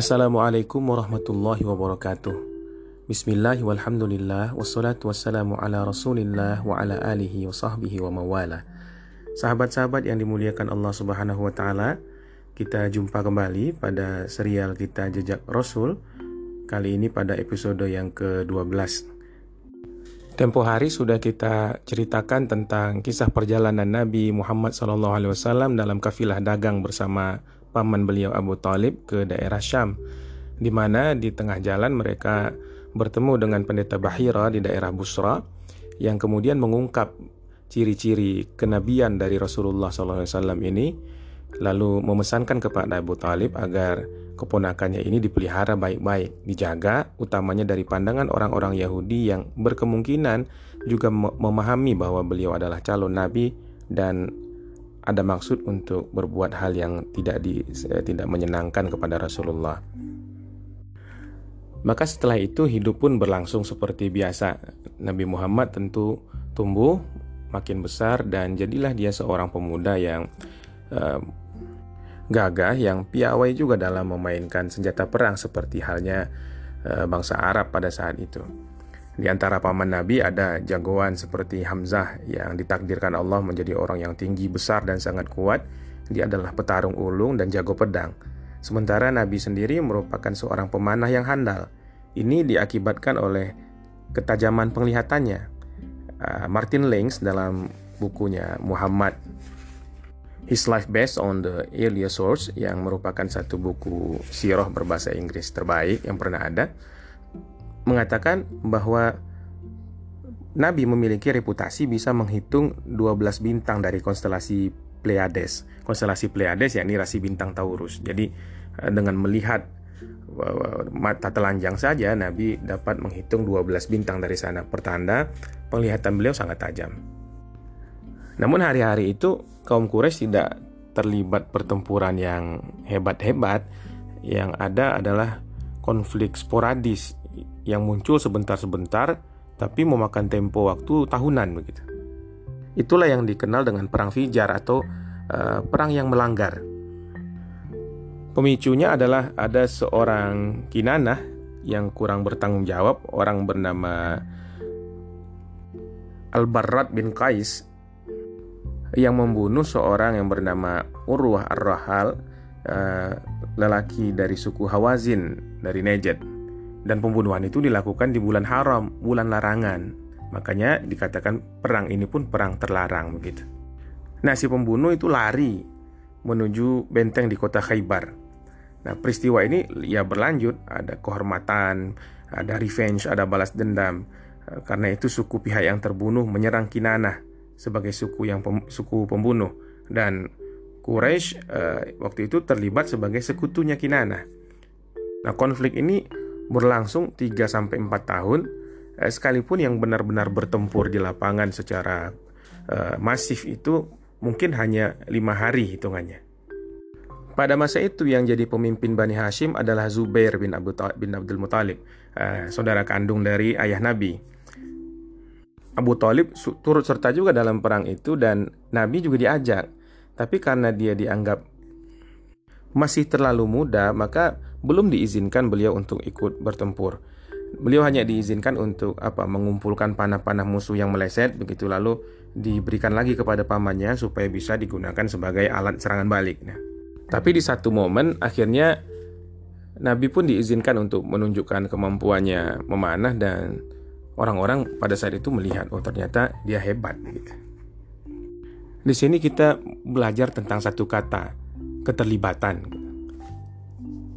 Assalamualaikum warahmatullahi wabarakatuh. Bismillah walhamdulillah Wassalatu wassalamu ala rasulillah Wa ala alihi wa sahbihi wa mawala. Sahabat-sahabat yang dimuliakan Allah subhanahu wa ta'ala Kita jumpa kembali pada serial kita Jejak Rasul Kali ini pada episode yang ke-12 Tempo hari sudah kita ceritakan tentang kisah perjalanan Nabi Muhammad SAW dalam kafilah dagang bersama paman beliau Abu Talib ke daerah Syam, di mana di tengah jalan mereka bertemu dengan pendeta Bahira di daerah Busra yang kemudian mengungkap ciri-ciri kenabian dari Rasulullah SAW ini lalu memesankan kepada Abu Talib agar keponakannya ini dipelihara baik-baik, dijaga utamanya dari pandangan orang-orang Yahudi yang berkemungkinan juga memahami bahwa beliau adalah calon nabi dan ada maksud untuk berbuat hal yang tidak di, eh, tidak menyenangkan kepada Rasulullah. Maka setelah itu hidup pun berlangsung seperti biasa. Nabi Muhammad tentu tumbuh makin besar dan jadilah dia seorang pemuda yang uh, gagah, yang piawai juga dalam memainkan senjata perang seperti halnya uh, bangsa Arab pada saat itu. Di antara paman Nabi ada jagoan seperti Hamzah yang ditakdirkan Allah menjadi orang yang tinggi, besar, dan sangat kuat. Dia adalah petarung ulung dan jago pedang. Sementara Nabi sendiri merupakan seorang pemanah yang handal. Ini diakibatkan oleh ketajaman penglihatannya. Uh, Martin Lings dalam bukunya Muhammad His Life Based on the Earlier Source yang merupakan satu buku sirah berbahasa Inggris terbaik yang pernah ada mengatakan bahwa Nabi memiliki reputasi bisa menghitung 12 bintang dari konstelasi Pleiades. Konstelasi Pleiades yakni rasi bintang Taurus. Jadi eh, dengan melihat eh, mata telanjang saja Nabi dapat menghitung 12 bintang dari sana. Pertanda penglihatan beliau sangat tajam. Namun hari-hari itu kaum Quraisy tidak terlibat pertempuran yang hebat-hebat. Yang ada adalah konflik sporadis yang muncul sebentar-sebentar tapi memakan tempo waktu tahunan begitu. Itulah yang dikenal dengan perang Fijar atau uh, perang yang melanggar. Pemicunya adalah ada seorang kinanah yang kurang bertanggung jawab, orang bernama Al-Barrat bin Qais yang membunuh seorang yang bernama Urwah Ar-Rahal, uh, lelaki dari suku Hawazin dari Najd dan pembunuhan itu dilakukan di bulan haram, bulan larangan. Makanya dikatakan perang ini pun perang terlarang begitu. Nah, si pembunuh itu lari menuju benteng di kota Khaybar. Nah, peristiwa ini ya berlanjut, ada kehormatan, ada revenge, ada balas dendam. Eh, karena itu suku pihak yang terbunuh menyerang Kinanah sebagai suku yang pem, suku pembunuh dan Quraisy uh, waktu itu terlibat sebagai sekutunya Kinanah. Nah, konflik ini berlangsung 3 sampai 4 tahun eh, sekalipun yang benar-benar bertempur di lapangan secara uh, masif itu mungkin hanya lima hari hitungannya. Pada masa itu yang jadi pemimpin Bani Hashim adalah Zubair bin, Abu bin Abdul Muthalib, uh, saudara kandung dari ayah Nabi. Abu Talib turut serta juga dalam perang itu dan Nabi juga diajak. Tapi karena dia dianggap masih terlalu muda, maka belum diizinkan beliau untuk ikut bertempur. Beliau hanya diizinkan untuk apa? mengumpulkan panah-panah musuh yang meleset begitu lalu diberikan lagi kepada pamannya supaya bisa digunakan sebagai alat serangan balik. Nah, tapi di satu momen akhirnya Nabi pun diizinkan untuk menunjukkan kemampuannya memanah dan orang-orang pada saat itu melihat oh ternyata dia hebat gitu. Di sini kita belajar tentang satu kata keterlibatan.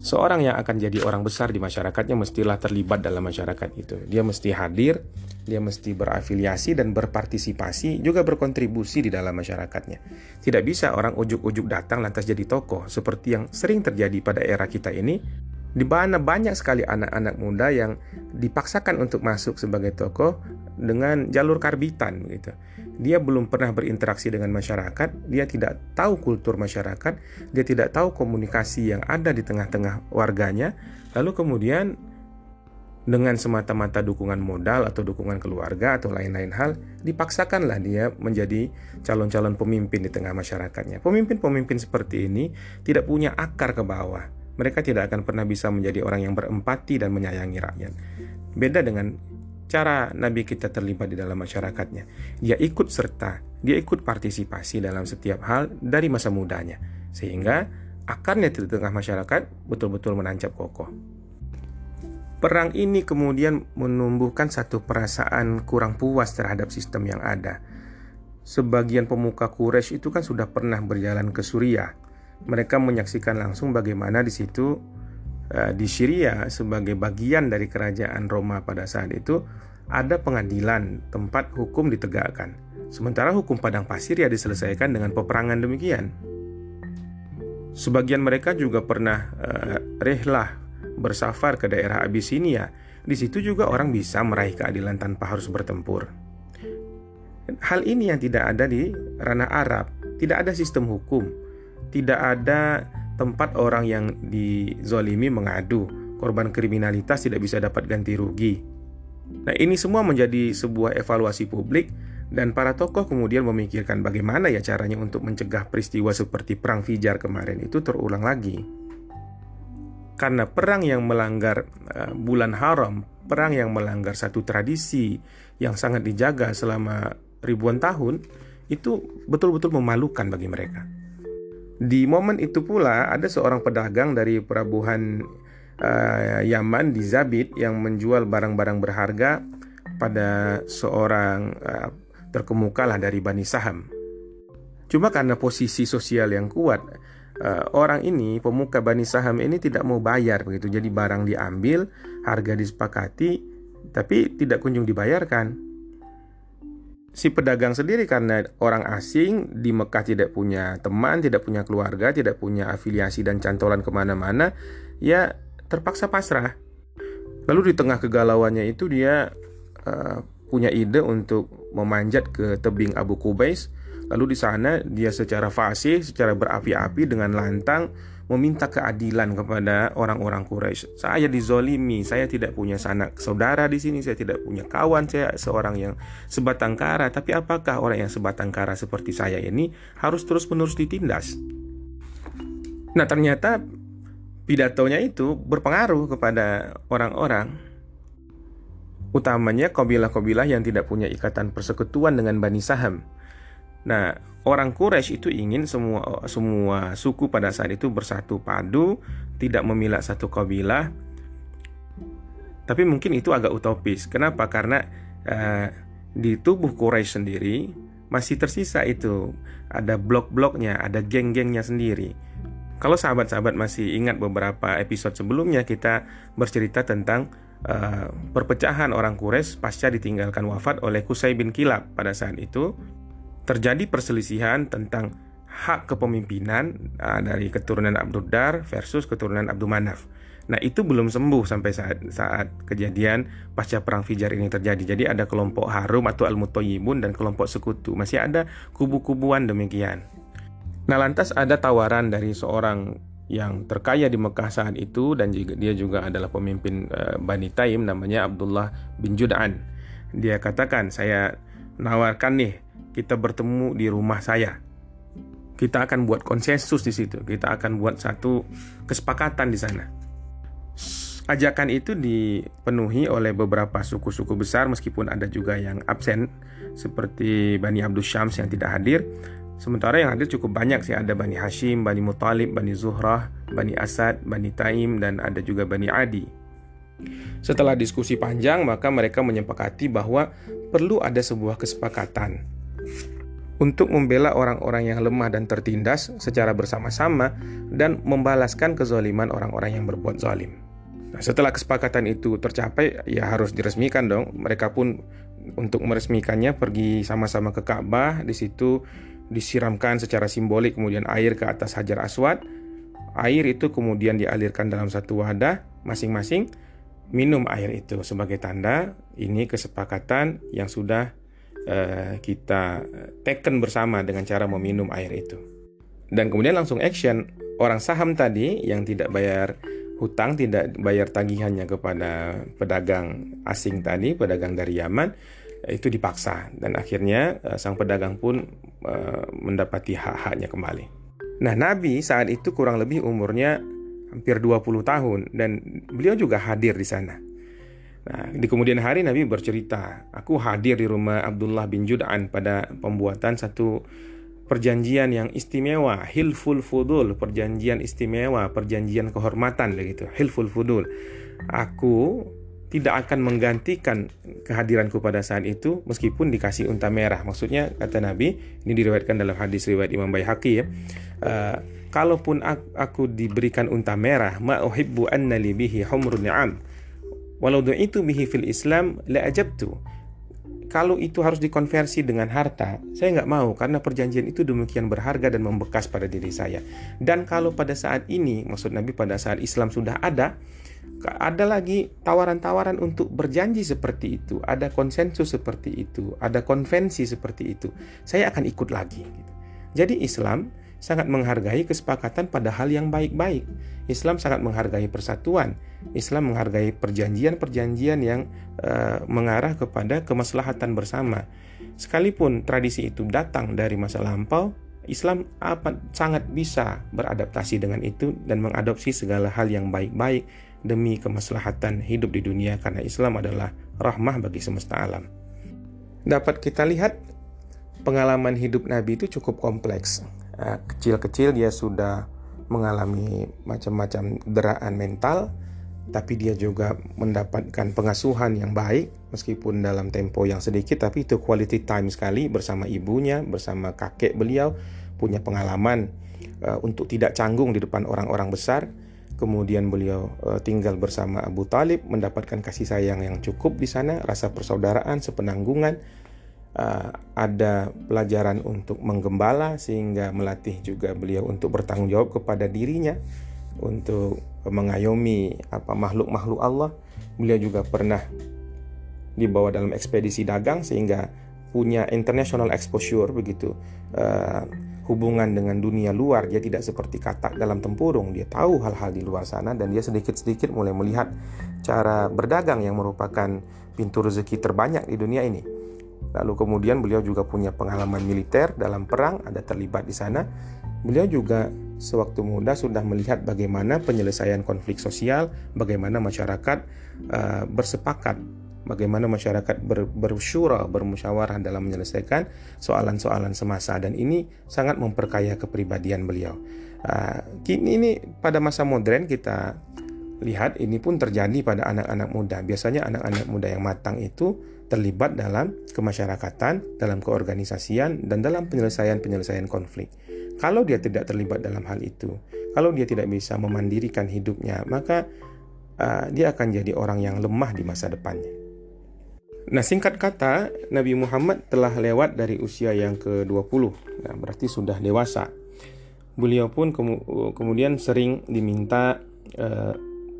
Seorang yang akan jadi orang besar di masyarakatnya mestilah terlibat dalam masyarakat itu. Dia mesti hadir, dia mesti berafiliasi dan berpartisipasi, juga berkontribusi di dalam masyarakatnya. Tidak bisa orang ujuk-ujuk datang lantas jadi tokoh, seperti yang sering terjadi pada era kita ini, di mana banyak sekali anak-anak muda yang dipaksakan untuk masuk sebagai tokoh dengan jalur karbitan gitu dia belum pernah berinteraksi dengan masyarakat, dia tidak tahu kultur masyarakat, dia tidak tahu komunikasi yang ada di tengah-tengah warganya, lalu kemudian dengan semata-mata dukungan modal atau dukungan keluarga atau lain-lain hal, dipaksakanlah dia menjadi calon-calon pemimpin di tengah masyarakatnya. Pemimpin-pemimpin seperti ini tidak punya akar ke bawah. mereka tidak akan pernah bisa menjadi orang yang berempati dan menyayangi rakyat. Beda dengan cara Nabi kita terlibat di dalam masyarakatnya. Dia ikut serta, dia ikut partisipasi dalam setiap hal dari masa mudanya, sehingga akarnya di tengah masyarakat betul-betul menancap kokoh. Perang ini kemudian menumbuhkan satu perasaan kurang puas terhadap sistem yang ada. Sebagian pemuka Quraisy itu kan sudah pernah berjalan ke Suriah. Mereka menyaksikan langsung bagaimana di situ di Syria sebagai bagian dari kerajaan Roma pada saat itu ada pengadilan tempat hukum ditegakkan. Sementara hukum padang pasir ya diselesaikan dengan peperangan demikian. Sebagian mereka juga pernah uh, rehlah bersafar ke daerah Abisinia, di situ juga orang bisa meraih keadilan tanpa harus bertempur. Hal ini yang tidak ada di ranah Arab, tidak ada sistem hukum, tidak ada tempat orang yang dizolimi mengadu, korban kriminalitas tidak bisa dapat ganti rugi. Nah, ini semua menjadi sebuah evaluasi publik dan para tokoh kemudian memikirkan bagaimana ya caranya untuk mencegah peristiwa seperti perang Fijar kemarin itu terulang lagi karena perang yang melanggar uh, bulan haram, perang yang melanggar satu tradisi yang sangat dijaga selama ribuan tahun, itu betul-betul memalukan bagi mereka. Di momen itu pula ada seorang pedagang dari pelabuhan uh, Yaman di Zabit yang menjual barang-barang berharga pada seorang uh, terkemuka lah dari Bani Saham. Cuma karena posisi sosial yang kuat, uh, orang ini pemuka Bani Saham ini tidak mau bayar begitu. Jadi barang diambil, harga disepakati, tapi tidak kunjung dibayarkan. Si pedagang sendiri karena orang asing di Mekah tidak punya teman, tidak punya keluarga, tidak punya afiliasi dan cantolan ke mana-mana, ya terpaksa pasrah. Lalu di tengah kegalauannya itu dia uh, punya ide untuk memanjat ke tebing Abu Kubais Lalu di sana dia secara fasih, secara berapi-api dengan lantang meminta keadilan kepada orang-orang Quraisy. Saya dizolimi, saya tidak punya sanak saudara di sini, saya tidak punya kawan, saya seorang yang sebatang kara. Tapi apakah orang yang sebatang kara seperti saya ini harus terus-menerus ditindas? Nah ternyata pidatonya itu berpengaruh kepada orang-orang utamanya kabilah-kabilah yang tidak punya ikatan persekutuan dengan Bani Saham Nah, orang Quraisy itu ingin semua semua suku pada saat itu bersatu padu, tidak memilah satu kabilah. Tapi mungkin itu agak utopis. Kenapa? Karena uh, di tubuh Quraisy sendiri masih tersisa itu ada blok-bloknya, ada geng-gengnya sendiri. Kalau sahabat-sahabat masih ingat beberapa episode sebelumnya kita bercerita tentang uh, perpecahan orang Quraisy pasca ditinggalkan wafat oleh Kusai bin Kilab pada saat itu terjadi perselisihan tentang hak kepemimpinan uh, dari keturunan Abdul versus keturunan Abdul Manaf. Nah itu belum sembuh sampai saat saat kejadian pasca perang Fijar ini terjadi. Jadi ada kelompok Harum atau Al Mutayyibun dan kelompok sekutu. Masih ada kubu-kubuan demikian. Nah lantas ada tawaran dari seorang yang terkaya di Mekah saat itu dan juga dia juga adalah pemimpin uh, Bani Taim namanya Abdullah bin Jud'an. Dia katakan saya nawarkan nih kita bertemu di rumah saya. Kita akan buat konsensus di situ. Kita akan buat satu kesepakatan di sana. Ajakan itu dipenuhi oleh beberapa suku-suku besar meskipun ada juga yang absen seperti Bani Abdul Syams yang tidak hadir. Sementara yang hadir cukup banyak sih ada Bani Hashim, Bani Muthalib, Bani Zuhrah, Bani Asad, Bani Taim dan ada juga Bani Adi. Setelah diskusi panjang, maka mereka menyepakati bahwa perlu ada sebuah kesepakatan untuk membela orang-orang yang lemah dan tertindas secara bersama-sama dan membalaskan kezaliman orang-orang yang berbuat zalim. Nah, setelah kesepakatan itu tercapai, ya harus diresmikan dong. Mereka pun untuk meresmikannya pergi sama-sama ke Ka'bah, di situ disiramkan secara simbolik kemudian air ke atas Hajar Aswad. Air itu kemudian dialirkan dalam satu wadah masing-masing minum air itu sebagai tanda ini kesepakatan yang sudah uh, kita taken bersama dengan cara meminum air itu. Dan kemudian langsung action, orang saham tadi yang tidak bayar hutang, tidak bayar tagihannya kepada pedagang asing tadi, pedagang dari Yaman, itu dipaksa dan akhirnya uh, sang pedagang pun uh, mendapati hak-haknya kembali. Nah, Nabi saat itu kurang lebih umurnya hampir 20 tahun dan beliau juga hadir di sana. Nah, di kemudian hari Nabi bercerita, aku hadir di rumah Abdullah bin Jud'an pada pembuatan satu perjanjian yang istimewa, hilful fudul, perjanjian istimewa, perjanjian kehormatan begitu, hilful fudul. Aku tidak akan menggantikan kehadiranku pada saat itu meskipun dikasih unta merah. Maksudnya kata Nabi, ini diriwayatkan dalam hadis riwayat Imam Baihaqi ya. Uh, kalaupun aku, aku diberikan unta merah, ma uhibbu anna li bihi humrun ni'am Walau itu bihi fil Islam la ajabtu. Kalau itu harus dikonversi dengan harta, saya nggak mau karena perjanjian itu demikian berharga dan membekas pada diri saya. Dan kalau pada saat ini, maksud Nabi pada saat Islam sudah ada, ada lagi tawaran-tawaran untuk berjanji seperti itu, ada konsensus seperti itu, ada konvensi seperti itu, saya akan ikut lagi. Jadi Islam sangat menghargai kesepakatan pada hal yang baik-baik. Islam sangat menghargai persatuan. Islam menghargai perjanjian-perjanjian yang uh, mengarah kepada kemaslahatan bersama. Sekalipun tradisi itu datang dari masa lampau, Islam apa, sangat bisa beradaptasi dengan itu dan mengadopsi segala hal yang baik-baik demi kemaslahatan hidup di dunia karena Islam adalah rahmah bagi semesta alam. Dapat kita lihat pengalaman hidup Nabi itu cukup kompleks. Eh, kecil-kecil dia sudah mengalami macam-macam deraan mental, tapi dia juga mendapatkan pengasuhan yang baik meskipun dalam tempo yang sedikit tapi itu quality time sekali bersama ibunya, bersama kakek beliau punya pengalaman uh, untuk tidak canggung di depan orang-orang besar. Kemudian beliau uh, tinggal bersama Abu Talib mendapatkan kasih sayang yang cukup di sana, rasa persaudaraan, sepenanggungan uh, ada pelajaran untuk menggembala sehingga melatih juga beliau untuk bertanggung jawab kepada dirinya untuk mengayomi apa makhluk-makhluk Allah. Beliau juga pernah dibawa dalam ekspedisi dagang sehingga punya international exposure begitu. Uh, hubungan dengan dunia luar dia tidak seperti katak dalam tempurung. Dia tahu hal-hal di luar sana dan dia sedikit-sedikit mulai melihat cara berdagang yang merupakan pintu rezeki terbanyak di dunia ini Lalu kemudian beliau juga punya pengalaman militer dalam perang, ada terlibat di sana. Beliau juga sewaktu muda sudah melihat bagaimana penyelesaian konflik sosial, bagaimana masyarakat uh, bersepakat, bagaimana masyarakat ber, bersyura, bermusyawarah dalam menyelesaikan soalan-soalan semasa dan ini sangat memperkaya kepribadian beliau. Uh, kini ini pada masa modern kita lihat ini pun terjadi pada anak-anak muda. Biasanya anak-anak muda yang matang itu terlibat dalam kemasyarakatan, dalam keorganisasian, dan dalam penyelesaian-penyelesaian konflik. Kalau dia tidak terlibat dalam hal itu, kalau dia tidak bisa memandirikan hidupnya, maka uh, dia akan jadi orang yang lemah di masa depannya. Nah, singkat kata, Nabi Muhammad telah lewat dari usia yang ke-20, nah, berarti sudah dewasa. Beliau pun kemudian sering diminta uh,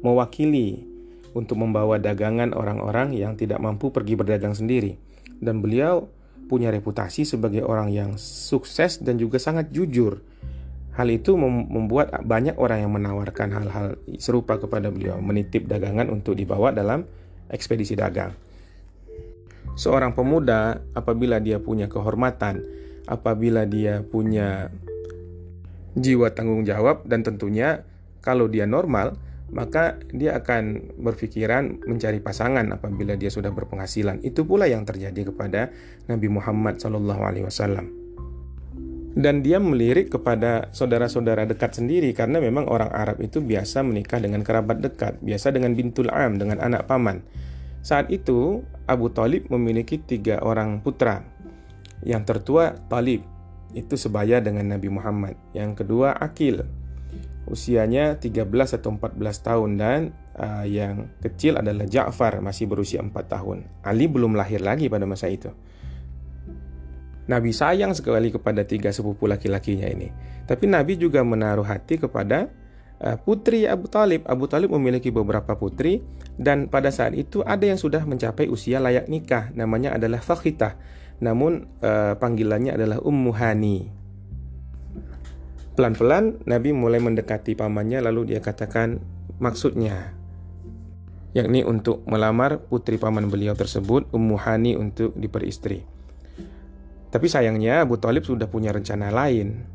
mewakili untuk membawa dagangan orang-orang yang tidak mampu pergi berdagang sendiri. Dan beliau punya reputasi sebagai orang yang sukses dan juga sangat jujur. Hal itu membuat banyak orang yang menawarkan hal-hal serupa kepada beliau, menitip dagangan untuk dibawa dalam ekspedisi dagang. Seorang pemuda, apabila dia punya kehormatan, apabila dia punya jiwa tanggung jawab, dan tentunya kalau dia normal, maka dia akan berpikiran mencari pasangan apabila dia sudah berpenghasilan. Itu pula yang terjadi kepada Nabi Muhammad SAW. Dan dia melirik kepada saudara-saudara dekat sendiri karena memang orang Arab itu biasa menikah dengan kerabat dekat, biasa dengan bintul am, dengan anak paman. Saat itu Abu Talib memiliki tiga orang putra. Yang tertua Talib, itu sebaya dengan Nabi Muhammad. Yang kedua Akil, usianya 13 atau 14 tahun dan uh, yang kecil adalah Ja'far masih berusia 4 tahun. Ali belum lahir lagi pada masa itu. Nabi sayang sekali kepada tiga sepupu laki-lakinya ini. Tapi Nabi juga menaruh hati kepada uh, putri Abu Talib. Abu Talib memiliki beberapa putri dan pada saat itu ada yang sudah mencapai usia layak nikah. Namanya adalah Fakhitah. Namun uh, panggilannya adalah Ummu Hani. Pelan-pelan Nabi mulai mendekati pamannya lalu dia katakan maksudnya yakni untuk melamar putri paman beliau tersebut Ummu Hani untuk diperistri. Tapi sayangnya Abu Talib sudah punya rencana lain.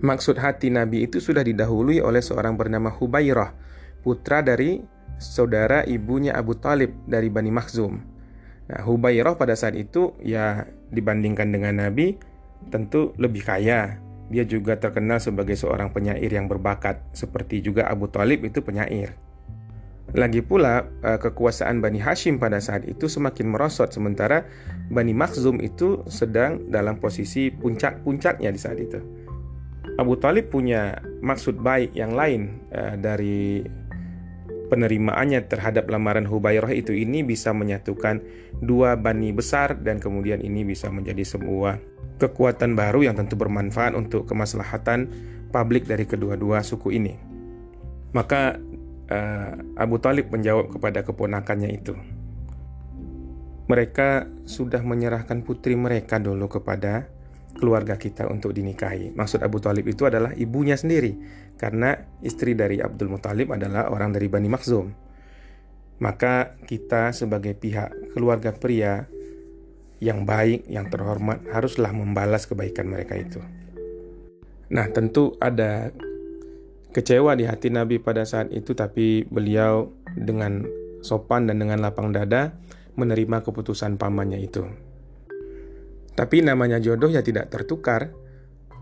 Maksud hati Nabi itu sudah didahului oleh seorang bernama Hubairah, putra dari saudara ibunya Abu Talib dari Bani Makhzum. Nah, Hubairah pada saat itu ya dibandingkan dengan Nabi tentu lebih kaya. Dia juga terkenal sebagai seorang penyair yang berbakat, seperti juga Abu Talib itu penyair. Lagi pula, eh, kekuasaan Bani Hashim pada saat itu semakin merosot, sementara Bani Makhzum itu sedang dalam posisi puncak-puncaknya di saat itu. Abu Talib punya maksud baik yang lain uh, dari penerimaannya terhadap lamaran Hubairah itu ini bisa menyatukan dua bani besar dan kemudian ini bisa menjadi sebuah kekuatan baru yang tentu bermanfaat untuk kemaslahatan publik dari kedua-dua suku ini. Maka uh, Abu Talib menjawab kepada keponakannya itu. Mereka sudah menyerahkan putri mereka dulu kepada keluarga kita untuk dinikahi. Maksud Abu Talib itu adalah ibunya sendiri, karena istri dari Abdul Muthalib adalah orang dari Bani Makhzum. Maka kita sebagai pihak keluarga pria yang baik, yang terhormat, haruslah membalas kebaikan mereka itu. Nah, tentu ada kecewa di hati Nabi pada saat itu, tapi beliau dengan sopan dan dengan lapang dada menerima keputusan pamannya itu. Tapi namanya jodoh ya tidak tertukar.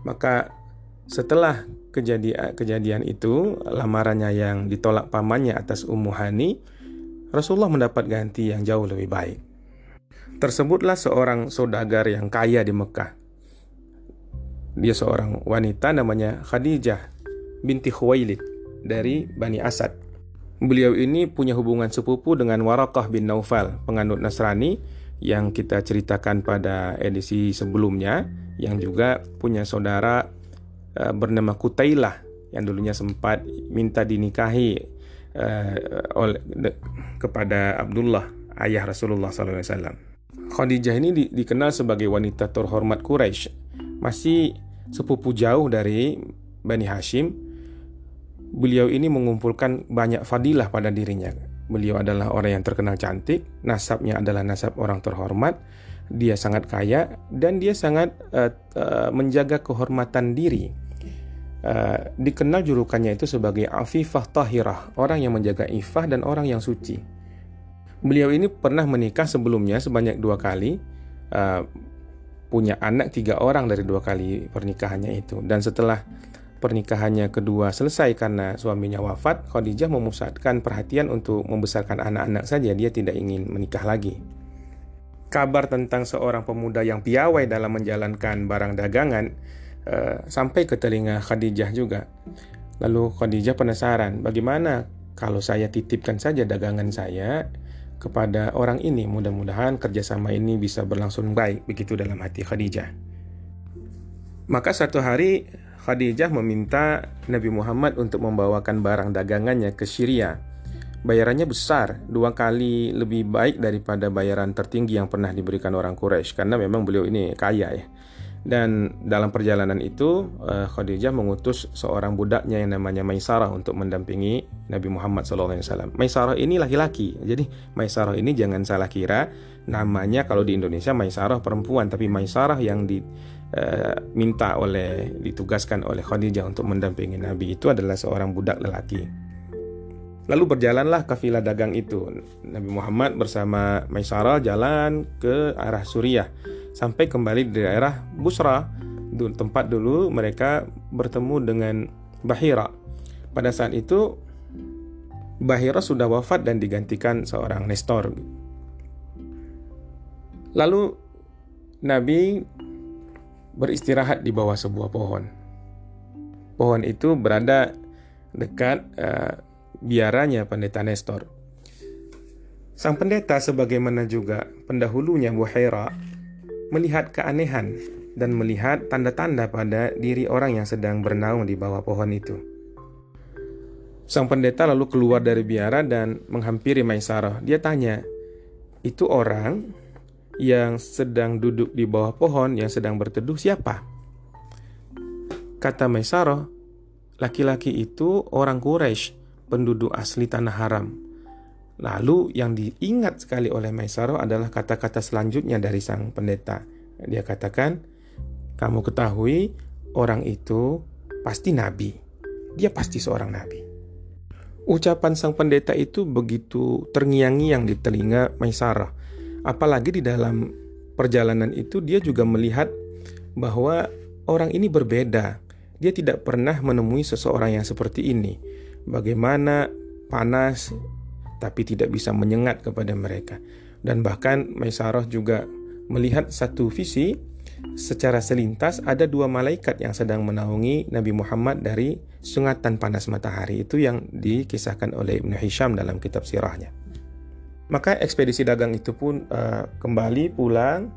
Maka setelah kejadian kejadian itu, lamarannya yang ditolak pamannya atas Ummu Hani, Rasulullah mendapat ganti yang jauh lebih baik. Tersebutlah seorang saudagar yang kaya di Mekah. Dia seorang wanita namanya Khadijah binti Khuwailid dari Bani Asad. Beliau ini punya hubungan sepupu dengan Warakah bin Naufal, penganut Nasrani yang kita ceritakan pada edisi sebelumnya yang juga punya saudara uh, bernama Kutailah yang dulunya sempat minta dinikahi uh, oleh kepada Abdullah ayah Rasulullah SAW. Khadijah ini di, dikenal sebagai wanita terhormat Quraisy, masih sepupu jauh dari Bani Hashim. Beliau ini mengumpulkan banyak fadilah pada dirinya Beliau adalah orang yang terkenal cantik, nasabnya adalah nasab orang terhormat, dia sangat kaya dan dia sangat uh, uh, menjaga kehormatan diri. Uh, dikenal julukannya itu sebagai Afifah Tahirah, orang yang menjaga ifah dan orang yang suci. Beliau ini pernah menikah sebelumnya sebanyak dua kali, uh, punya anak tiga orang dari dua kali pernikahannya itu. Dan setelah pernikahannya kedua selesai karena suaminya wafat, Khadijah memusatkan perhatian untuk membesarkan anak-anak saja. Dia tidak ingin menikah lagi. Kabar tentang seorang pemuda yang piawai dalam menjalankan barang dagangan uh, sampai ke telinga Khadijah juga. Lalu Khadijah penasaran, bagaimana kalau saya titipkan saja dagangan saya kepada orang ini? Mudah-mudahan kerjasama ini bisa berlangsung baik. Begitu dalam hati Khadijah. Maka satu hari Khadijah meminta Nabi Muhammad untuk membawakan barang dagangannya ke Syria. Bayarannya besar, dua kali lebih baik daripada bayaran tertinggi yang pernah diberikan orang Quraisy karena memang beliau ini kaya ya. Dan dalam perjalanan itu eh, Khadijah mengutus seorang budaknya yang namanya Maisarah untuk mendampingi Nabi Muhammad SAW. Maisarah ini laki-laki, jadi Maisarah ini jangan salah kira namanya kalau di Indonesia Maisarah perempuan, tapi Maisarah yang di uh, minta oleh ditugaskan oleh Khadijah untuk mendampingi Nabi itu adalah seorang budak lelaki. Lalu berjalanlah kafilah dagang itu. Nabi Muhammad bersama Maisarah jalan ke arah Suriah sampai kembali di daerah Busra, tempat dulu mereka bertemu dengan Bahira. Pada saat itu Bahira sudah wafat dan digantikan seorang Nestor. Lalu Nabi beristirahat di bawah sebuah pohon. Pohon itu berada dekat uh, biaranya pendeta Nestor. Sang pendeta sebagaimana juga pendahulunya Buhaira melihat keanehan dan melihat tanda-tanda pada diri orang yang sedang bernaung di bawah pohon itu. Sang pendeta lalu keluar dari biara dan menghampiri Maisarah. Dia tanya, "Itu orang yang sedang duduk di bawah pohon yang sedang berteduh siapa? Kata Maisaro, laki-laki itu orang Quraisy, penduduk asli tanah haram. Lalu yang diingat sekali oleh Maisaro adalah kata-kata selanjutnya dari sang pendeta. Dia katakan, kamu ketahui orang itu pasti nabi. Dia pasti seorang nabi. Ucapan sang pendeta itu begitu terngiang-ngiang di telinga Maisarah. Apalagi di dalam perjalanan itu dia juga melihat bahwa orang ini berbeda. Dia tidak pernah menemui seseorang yang seperti ini. Bagaimana panas tapi tidak bisa menyengat kepada mereka. Dan bahkan Maisarah juga melihat satu visi secara selintas ada dua malaikat yang sedang menaungi Nabi Muhammad dari sungatan panas matahari itu yang dikisahkan oleh Ibnu Hisham dalam kitab sirahnya. Maka ekspedisi dagang itu pun uh, kembali pulang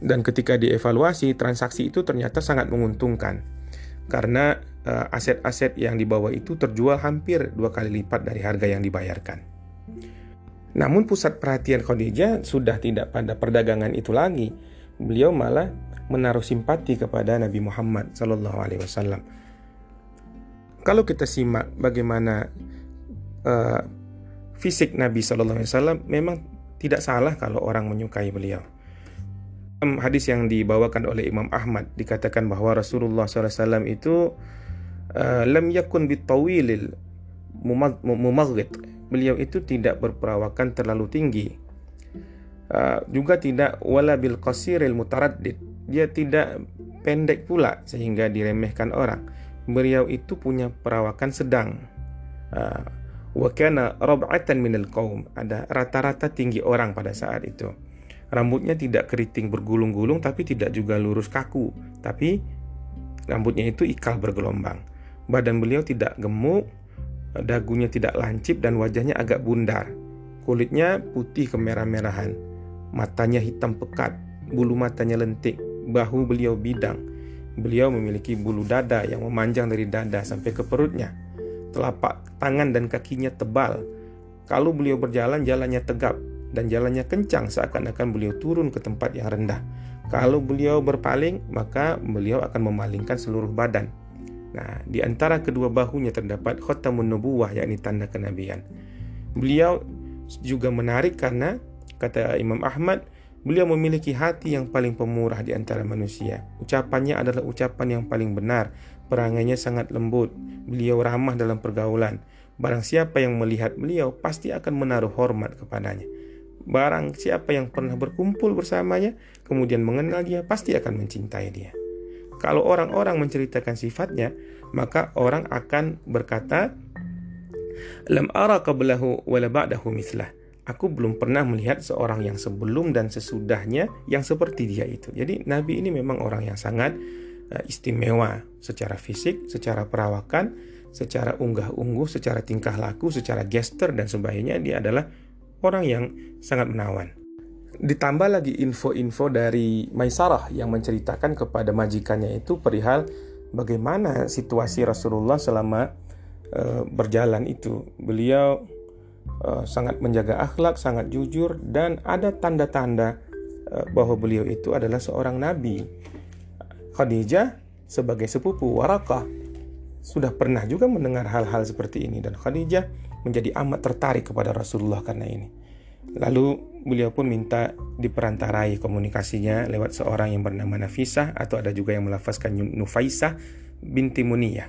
dan ketika dievaluasi transaksi itu ternyata sangat menguntungkan karena aset-aset yang dibawa itu terjual hampir dua kali lipat dari harga yang dibayarkan. Namun pusat perhatian Khadijah sudah tidak pada perdagangan itu lagi, beliau malah menaruh simpati kepada Nabi Muhammad Sallallahu Alaihi Wasallam. Kalau kita simak bagaimana uh, fisik Nabi Sallallahu Alaihi Wasallam, memang tidak salah kalau orang menyukai beliau. Hadis yang dibawakan oleh Imam Ahmad dikatakan bahwa Rasulullah SAW itu lam yakun bitawilil mumaghit. Beliau itu tidak berperawakan terlalu tinggi Uh, juga tidak wala bil qasiril mutaraddid. Dia tidak pendek pula sehingga diremehkan orang. Beliau itu punya perawakan sedang. Uh, wa kana rab'atan minal qaum. Ada rata-rata tinggi orang pada saat itu. Rambutnya tidak keriting bergulung-gulung tapi tidak juga lurus kaku, tapi rambutnya itu ikal bergelombang. Badan beliau tidak gemuk, dagunya tidak lancip dan wajahnya agak bundar. Kulitnya putih kemerah-merahan Matanya hitam pekat, bulu matanya lentik, bahu beliau bidang. Beliau memiliki bulu dada yang memanjang dari dada sampai ke perutnya. Telapak tangan dan kakinya tebal. Kalau beliau berjalan, jalannya tegap dan jalannya kencang seakan-akan beliau turun ke tempat yang rendah. Kalau beliau berpaling, maka beliau akan memalingkan seluruh badan. Nah, di antara kedua bahunya terdapat khotamun nubuwah yakni tanda kenabian. Beliau juga menarik karena Kata Imam Ahmad, beliau memiliki hati yang paling pemurah di antara manusia. Ucapannya adalah ucapan yang paling benar, perangainya sangat lembut, beliau ramah dalam pergaulan. Barang siapa yang melihat beliau pasti akan menaruh hormat kepadanya. Barang siapa yang pernah berkumpul bersamanya, kemudian mengenal dia, pasti akan mencintai dia. Kalau orang-orang menceritakan sifatnya, maka orang akan berkata, Lam ara qablahu wala ba'dahu mislah aku belum pernah melihat seorang yang sebelum dan sesudahnya yang seperti dia itu. Jadi Nabi ini memang orang yang sangat uh, istimewa secara fisik, secara perawakan, secara unggah-ungguh, secara tingkah laku, secara gesture dan sebagainya dia adalah orang yang sangat menawan. Ditambah lagi info-info dari Maisarah yang menceritakan kepada majikannya itu perihal bagaimana situasi Rasulullah selama uh, berjalan itu. Beliau uh, sangat menjaga akhlak, sangat jujur dan ada tanda-tanda uh, bahwa beliau itu adalah seorang nabi. Khadijah sebagai sepupu Warakah sudah pernah juga mendengar hal-hal seperti ini dan Khadijah menjadi amat tertarik kepada Rasulullah karena ini. Lalu beliau pun minta diperantarai komunikasinya lewat seorang yang bernama Nafisah atau ada juga yang melafazkan Nufaisah binti Muniyah.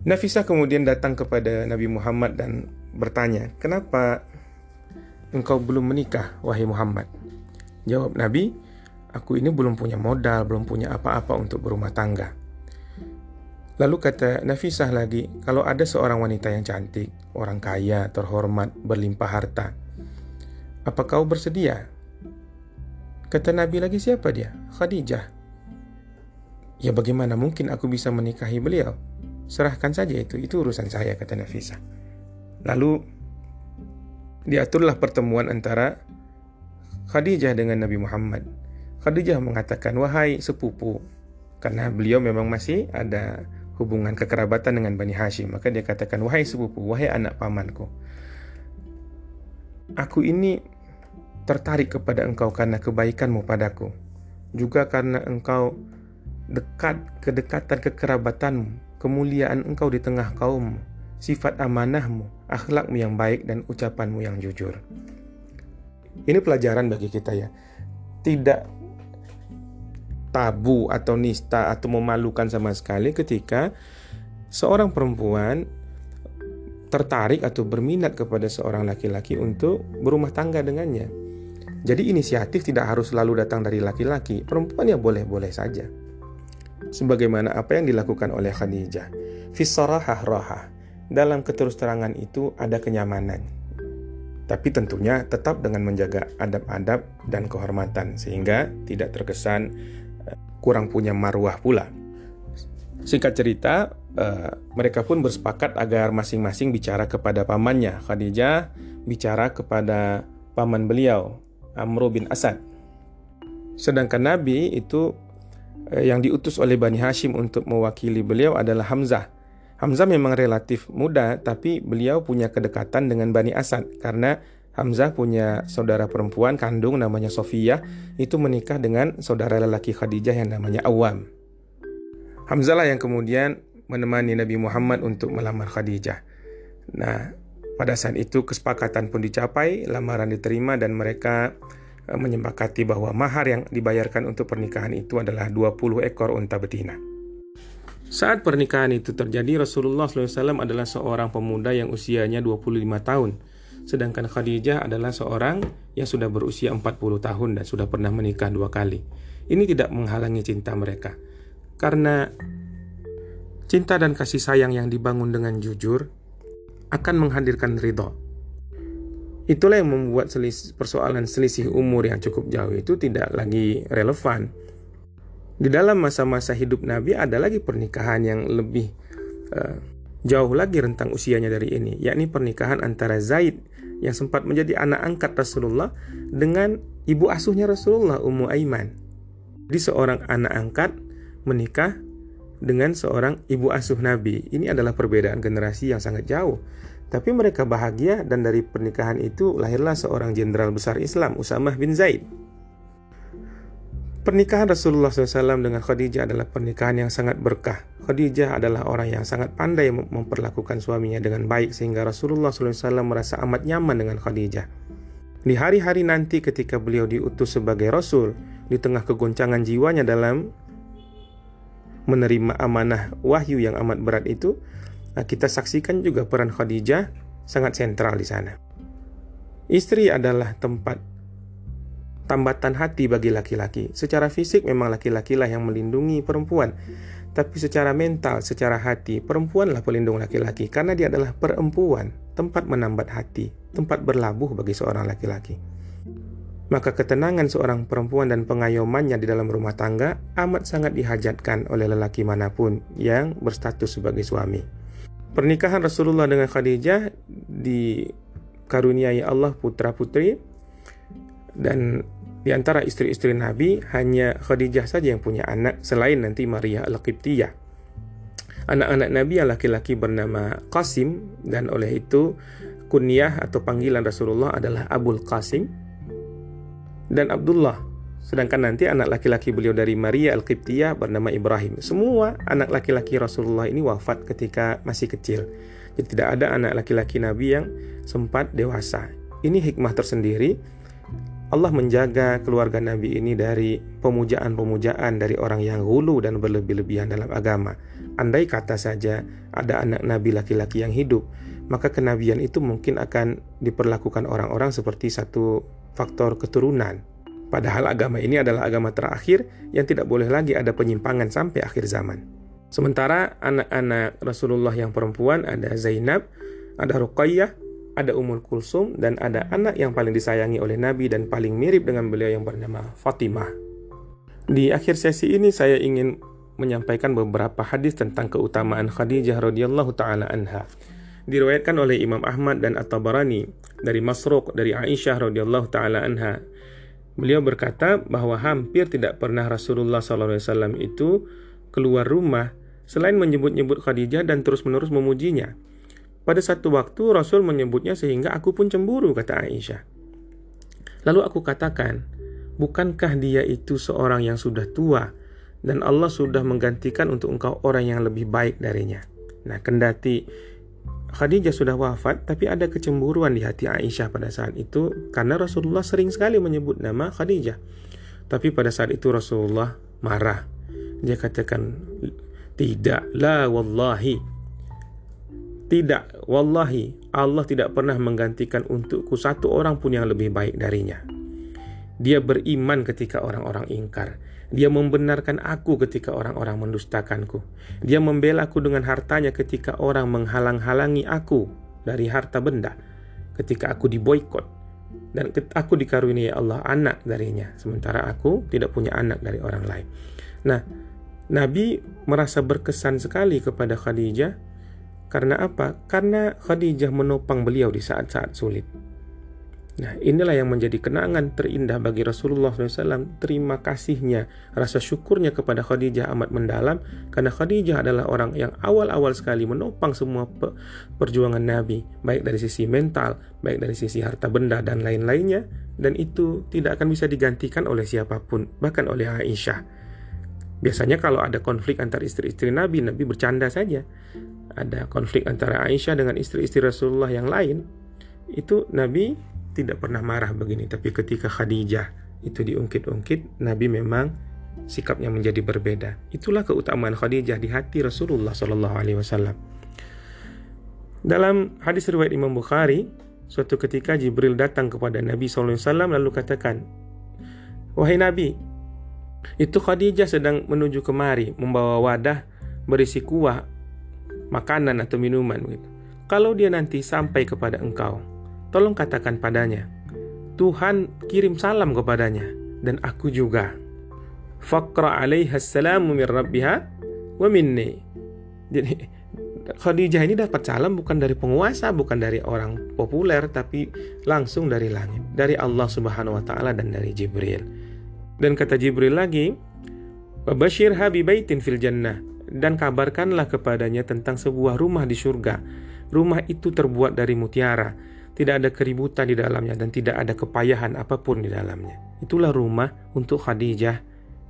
Nafisah kemudian datang kepada Nabi Muhammad dan bertanya, "Kenapa engkau belum menikah, wahai Muhammad?" Jawab Nabi, "Aku ini belum punya modal, belum punya apa-apa untuk berumah tangga." Lalu kata Nafisah lagi, "Kalau ada seorang wanita yang cantik, orang kaya, terhormat, berlimpah harta, apa kau bersedia?" Kata Nabi lagi, "Siapa dia?" "Khadijah." "Ya bagaimana mungkin aku bisa menikahi beliau?" Serahkan saja itu, itu urusan saya, kata Nafisa. Lalu diaturlah pertemuan antara Khadijah dengan Nabi Muhammad. Khadijah mengatakan, wahai sepupu, karena beliau memang masih ada hubungan kekerabatan dengan Bani Hashim. Maka dia katakan, wahai sepupu, wahai anak pamanku. Aku ini tertarik kepada engkau karena kebaikanmu padaku. Juga karena engkau dekat kedekatan kekerabatanmu kemuliaan engkau di tengah kaum, sifat amanahmu, akhlakmu yang baik dan ucapanmu yang jujur. Ini pelajaran bagi kita ya. Tidak tabu atau nista atau memalukan sama sekali ketika seorang perempuan tertarik atau berminat kepada seorang laki-laki untuk berumah tangga dengannya. Jadi inisiatif tidak harus selalu datang dari laki-laki, perempuan ya boleh-boleh saja. Sebagaimana apa yang dilakukan oleh Khadijah. Fisarahah rohah. Dalam keterus-terangan itu ada kenyamanan. Tapi tentunya tetap dengan menjaga adab-adab dan kehormatan sehingga tidak terkesan kurang punya marwah pula. Singkat cerita, uh, mereka pun bersepakat agar masing-masing bicara kepada pamannya. Khadijah bicara kepada paman beliau, Amr bin Asad. Sedangkan Nabi itu uh, yang diutus oleh Bani Hashim untuk mewakili beliau adalah Hamzah. Hamzah memang relatif muda, tapi beliau punya kedekatan dengan Bani Asad karena Hamzah punya saudara perempuan kandung namanya Sofia itu menikah dengan saudara lelaki Khadijah yang namanya Awam. Hamzah lah yang kemudian menemani Nabi Muhammad untuk melamar Khadijah. Nah, pada saat itu kesepakatan pun dicapai, lamaran diterima dan mereka eh, menyepakati bahwa mahar yang dibayarkan untuk pernikahan itu adalah 20 ekor unta betina. Saat pernikahan itu terjadi, Rasulullah SAW adalah seorang pemuda yang usianya 25 tahun. Sedangkan Khadijah adalah seorang yang sudah berusia 40 tahun dan sudah pernah menikah dua kali. Ini tidak menghalangi cinta mereka. Karena cinta dan kasih sayang yang dibangun dengan jujur akan menghadirkan ridho. Itulah yang membuat selis, persoalan selisih umur yang cukup jauh itu tidak lagi relevan. Di dalam masa-masa hidup Nabi ada lagi pernikahan yang lebih uh, jauh lagi rentang usianya dari ini, yakni pernikahan antara Zaid yang sempat menjadi anak angkat Rasulullah dengan ibu asuhnya Rasulullah, Ummu Aiman. Di seorang anak angkat menikah dengan seorang ibu asuh Nabi. Ini adalah perbedaan generasi yang sangat jauh. Tapi mereka bahagia dan dari pernikahan itu lahirlah seorang jenderal besar Islam, Usamah bin Zaid. Pernikahan Rasulullah SAW dengan Khadijah adalah pernikahan yang sangat berkah. Khadijah adalah orang yang sangat pandai memperlakukan suaminya dengan baik sehingga Rasulullah SAW merasa amat nyaman dengan Khadijah. Di hari-hari nanti ketika beliau diutus sebagai Rasul, di tengah kegoncangan jiwanya dalam menerima amanah wahyu yang amat berat itu, nah, kita saksikan juga peran Khadijah sangat sentral di sana. Istri adalah tempat tambatan hati bagi laki-laki. Secara fisik memang laki-laki lah yang melindungi perempuan. Tapi secara mental, secara hati, perempuanlah pelindung laki-laki karena dia adalah perempuan, tempat menambat hati, tempat berlabuh bagi seorang laki-laki maka ketenangan seorang perempuan dan pengayomannya di dalam rumah tangga amat sangat dihajatkan oleh lelaki mana pun yang berstatus sebagai suami. Pernikahan Rasulullah dengan Khadijah dikaruniai Allah putra-putri dan di antara istri-istri Nabi hanya Khadijah saja yang punya anak selain nanti Maria Al-Qibtiyah. Anak-anak Nabi yang laki-laki bernama Qasim dan oleh itu kunyah atau panggilan Rasulullah adalah Abul Qasim dan Abdullah. Sedangkan nanti anak laki-laki beliau dari Maria Al-Qibtiyah bernama Ibrahim. Semua anak laki-laki Rasulullah ini wafat ketika masih kecil. Jadi tidak ada anak laki-laki Nabi yang sempat dewasa. Ini hikmah tersendiri. Allah menjaga keluarga Nabi ini dari pemujaan-pemujaan dari orang yang hulu dan berlebih-lebihan dalam agama. Andai kata saja ada anak Nabi laki-laki yang hidup, maka kenabian itu mungkin akan diperlakukan orang-orang seperti satu faktor keturunan. Padahal agama ini adalah agama terakhir yang tidak boleh lagi ada penyimpangan sampai akhir zaman. Sementara anak-anak Rasulullah yang perempuan ada Zainab, ada Ruqayyah, ada Ummul Kulsum, dan ada anak yang paling disayangi oleh Nabi dan paling mirip dengan beliau yang bernama Fatimah. Di akhir sesi ini saya ingin menyampaikan beberapa hadis tentang keutamaan Khadijah radhiyallahu taala anha diriwayatkan oleh Imam Ahmad dan At-Tabarani dari Masruq dari Aisyah radhiyallahu taala anha. Beliau berkata bahwa hampir tidak pernah Rasulullah SAW itu keluar rumah selain menyebut-nyebut Khadijah dan terus-menerus memujinya. Pada satu waktu Rasul menyebutnya sehingga aku pun cemburu kata Aisyah. Lalu aku katakan, bukankah dia itu seorang yang sudah tua dan Allah sudah menggantikan untuk engkau orang yang lebih baik darinya. Nah, kendati Khadijah sudah wafat, tapi ada kecemburuan di hati Aisyah pada saat itu karena Rasulullah sering sekali menyebut nama Khadijah. Tapi pada saat itu Rasulullah marah. Dia katakan tidak, la wallahi. Tidak, wallahi Allah tidak pernah menggantikan untukku satu orang pun yang lebih baik darinya. Dia beriman ketika orang-orang ingkar. Dia membenarkan aku ketika orang-orang mendustakanku. Dia membela aku dengan hartanya ketika orang menghalang-halangi aku dari harta benda. Ketika aku diboykot dan aku dikaruniai Allah anak darinya sementara aku tidak punya anak dari orang lain. Nah, Nabi merasa berkesan sekali kepada Khadijah karena apa? Karena Khadijah menopang beliau di saat-saat sulit. Nah, inilah yang menjadi kenangan terindah bagi Rasulullah SAW. Terima kasihnya, rasa syukurnya kepada Khadijah amat mendalam karena Khadijah adalah orang yang awal-awal sekali menopang semua perjuangan Nabi, baik dari sisi mental, baik dari sisi harta benda dan lain-lainnya, dan itu tidak akan bisa digantikan oleh siapa pun, bahkan oleh Aisyah. Biasanya kalau ada konflik antara istri-istri Nabi, Nabi bercanda saja. Ada konflik antara Aisyah dengan istri-istri Rasulullah yang lain, itu Nabi tidak pernah marah begini. Tapi ketika Khadijah itu diungkit-ungkit, Nabi memang sikapnya menjadi berbeda. Itulah keutamaan Khadijah di hati Rasulullah Shallallahu Alaihi Wasallam. Dalam hadis riwayat Imam Bukhari, suatu ketika Jibril datang kepada Nabi SAW lalu katakan, Wahai Nabi, itu Khadijah sedang menuju kemari membawa wadah berisi kuah, makanan atau minuman gitu. Kalau dia nanti sampai kepada engkau, tolong katakan padanya, Tuhan kirim salam kepadanya dan aku juga. Faqra alaiha salamu min rabbiha wa minni. Jadi Khadijah ini dapat salam bukan dari penguasa, bukan dari orang populer, tapi langsung dari langit, dari Allah Subhanahu wa taala dan dari Jibril. Dan kata Jibril lagi, "Wabashir habibaitin fil jannah." Dan kabarkanlah kepadanya tentang sebuah rumah di surga. Rumah itu terbuat dari mutiara, tidak ada keributan di dalamnya dan tidak ada kepayahan apa pun di dalamnya. Itulah rumah untuk Khadijah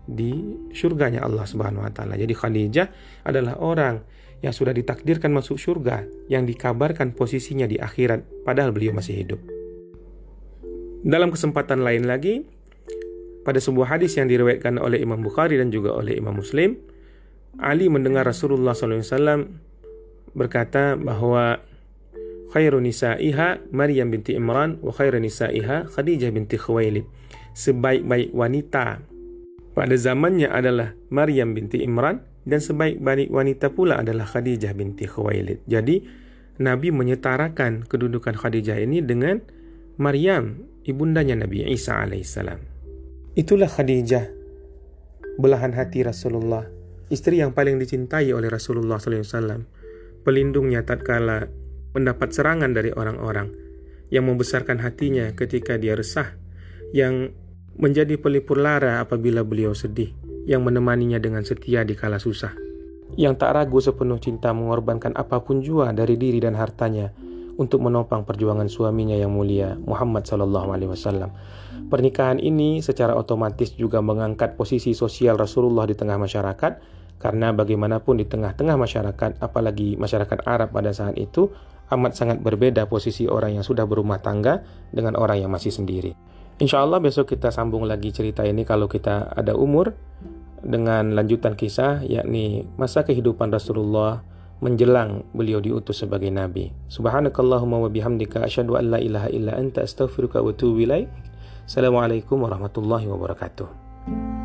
di surganya Allah Subhanahu wa taala. Jadi Khadijah adalah orang yang sudah ditakdirkan masuk surga, yang dikabarkan posisinya di akhirat padahal beliau masih hidup. Dalam kesempatan lain lagi, pada sebuah hadis yang diriwayatkan oleh Imam Bukhari dan juga oleh Imam Muslim, Ali mendengar Rasulullah SAW berkata bahwa khairu nisa'iha Maryam binti Imran wa khairu nisa'iha Khadijah binti Khuwailid. Sebaik-baik wanita pada zamannya adalah Maryam binti Imran dan sebaik-baik wanita pula adalah Khadijah binti Khuwailid. Jadi Nabi menyetarakan kedudukan Khadijah ini dengan Maryam, ibundanya Nabi Isa alaihissalam. Itulah Khadijah, belahan hati Rasulullah, istri yang paling dicintai oleh Rasulullah SAW, pelindungnya tatkala mendapat serangan dari orang-orang, yang membesarkan hatinya ketika dia resah, yang menjadi pelipur lara apabila beliau sedih, yang menemaninya dengan setia di kala susah, yang tak ragu sepenuh cinta mengorbankan apa pun jua dari diri dan hartanya untuk menopang perjuangan suaminya yang mulia Muhammad Sallallahu Alaihi Wasallam. Pernikahan ini secara otomatis juga mengangkat posisi sosial Rasulullah di tengah masyarakat karena bagaimanapun di tengah-tengah masyarakat apalagi masyarakat Arab pada saat itu amat sangat berbeda posisi orang yang sudah berumah tangga dengan orang yang masih sendiri. Insya Allah besok kita sambung lagi cerita ini kalau kita ada umur dengan lanjutan kisah yakni masa kehidupan Rasulullah menjelang beliau diutus sebagai nabi. Subhanakallahumma wa bihamdika asyhadu an la ilaha illa anta astaghfiruka wa atubu. Assalamualaikum warahmatullahi wabarakatuh.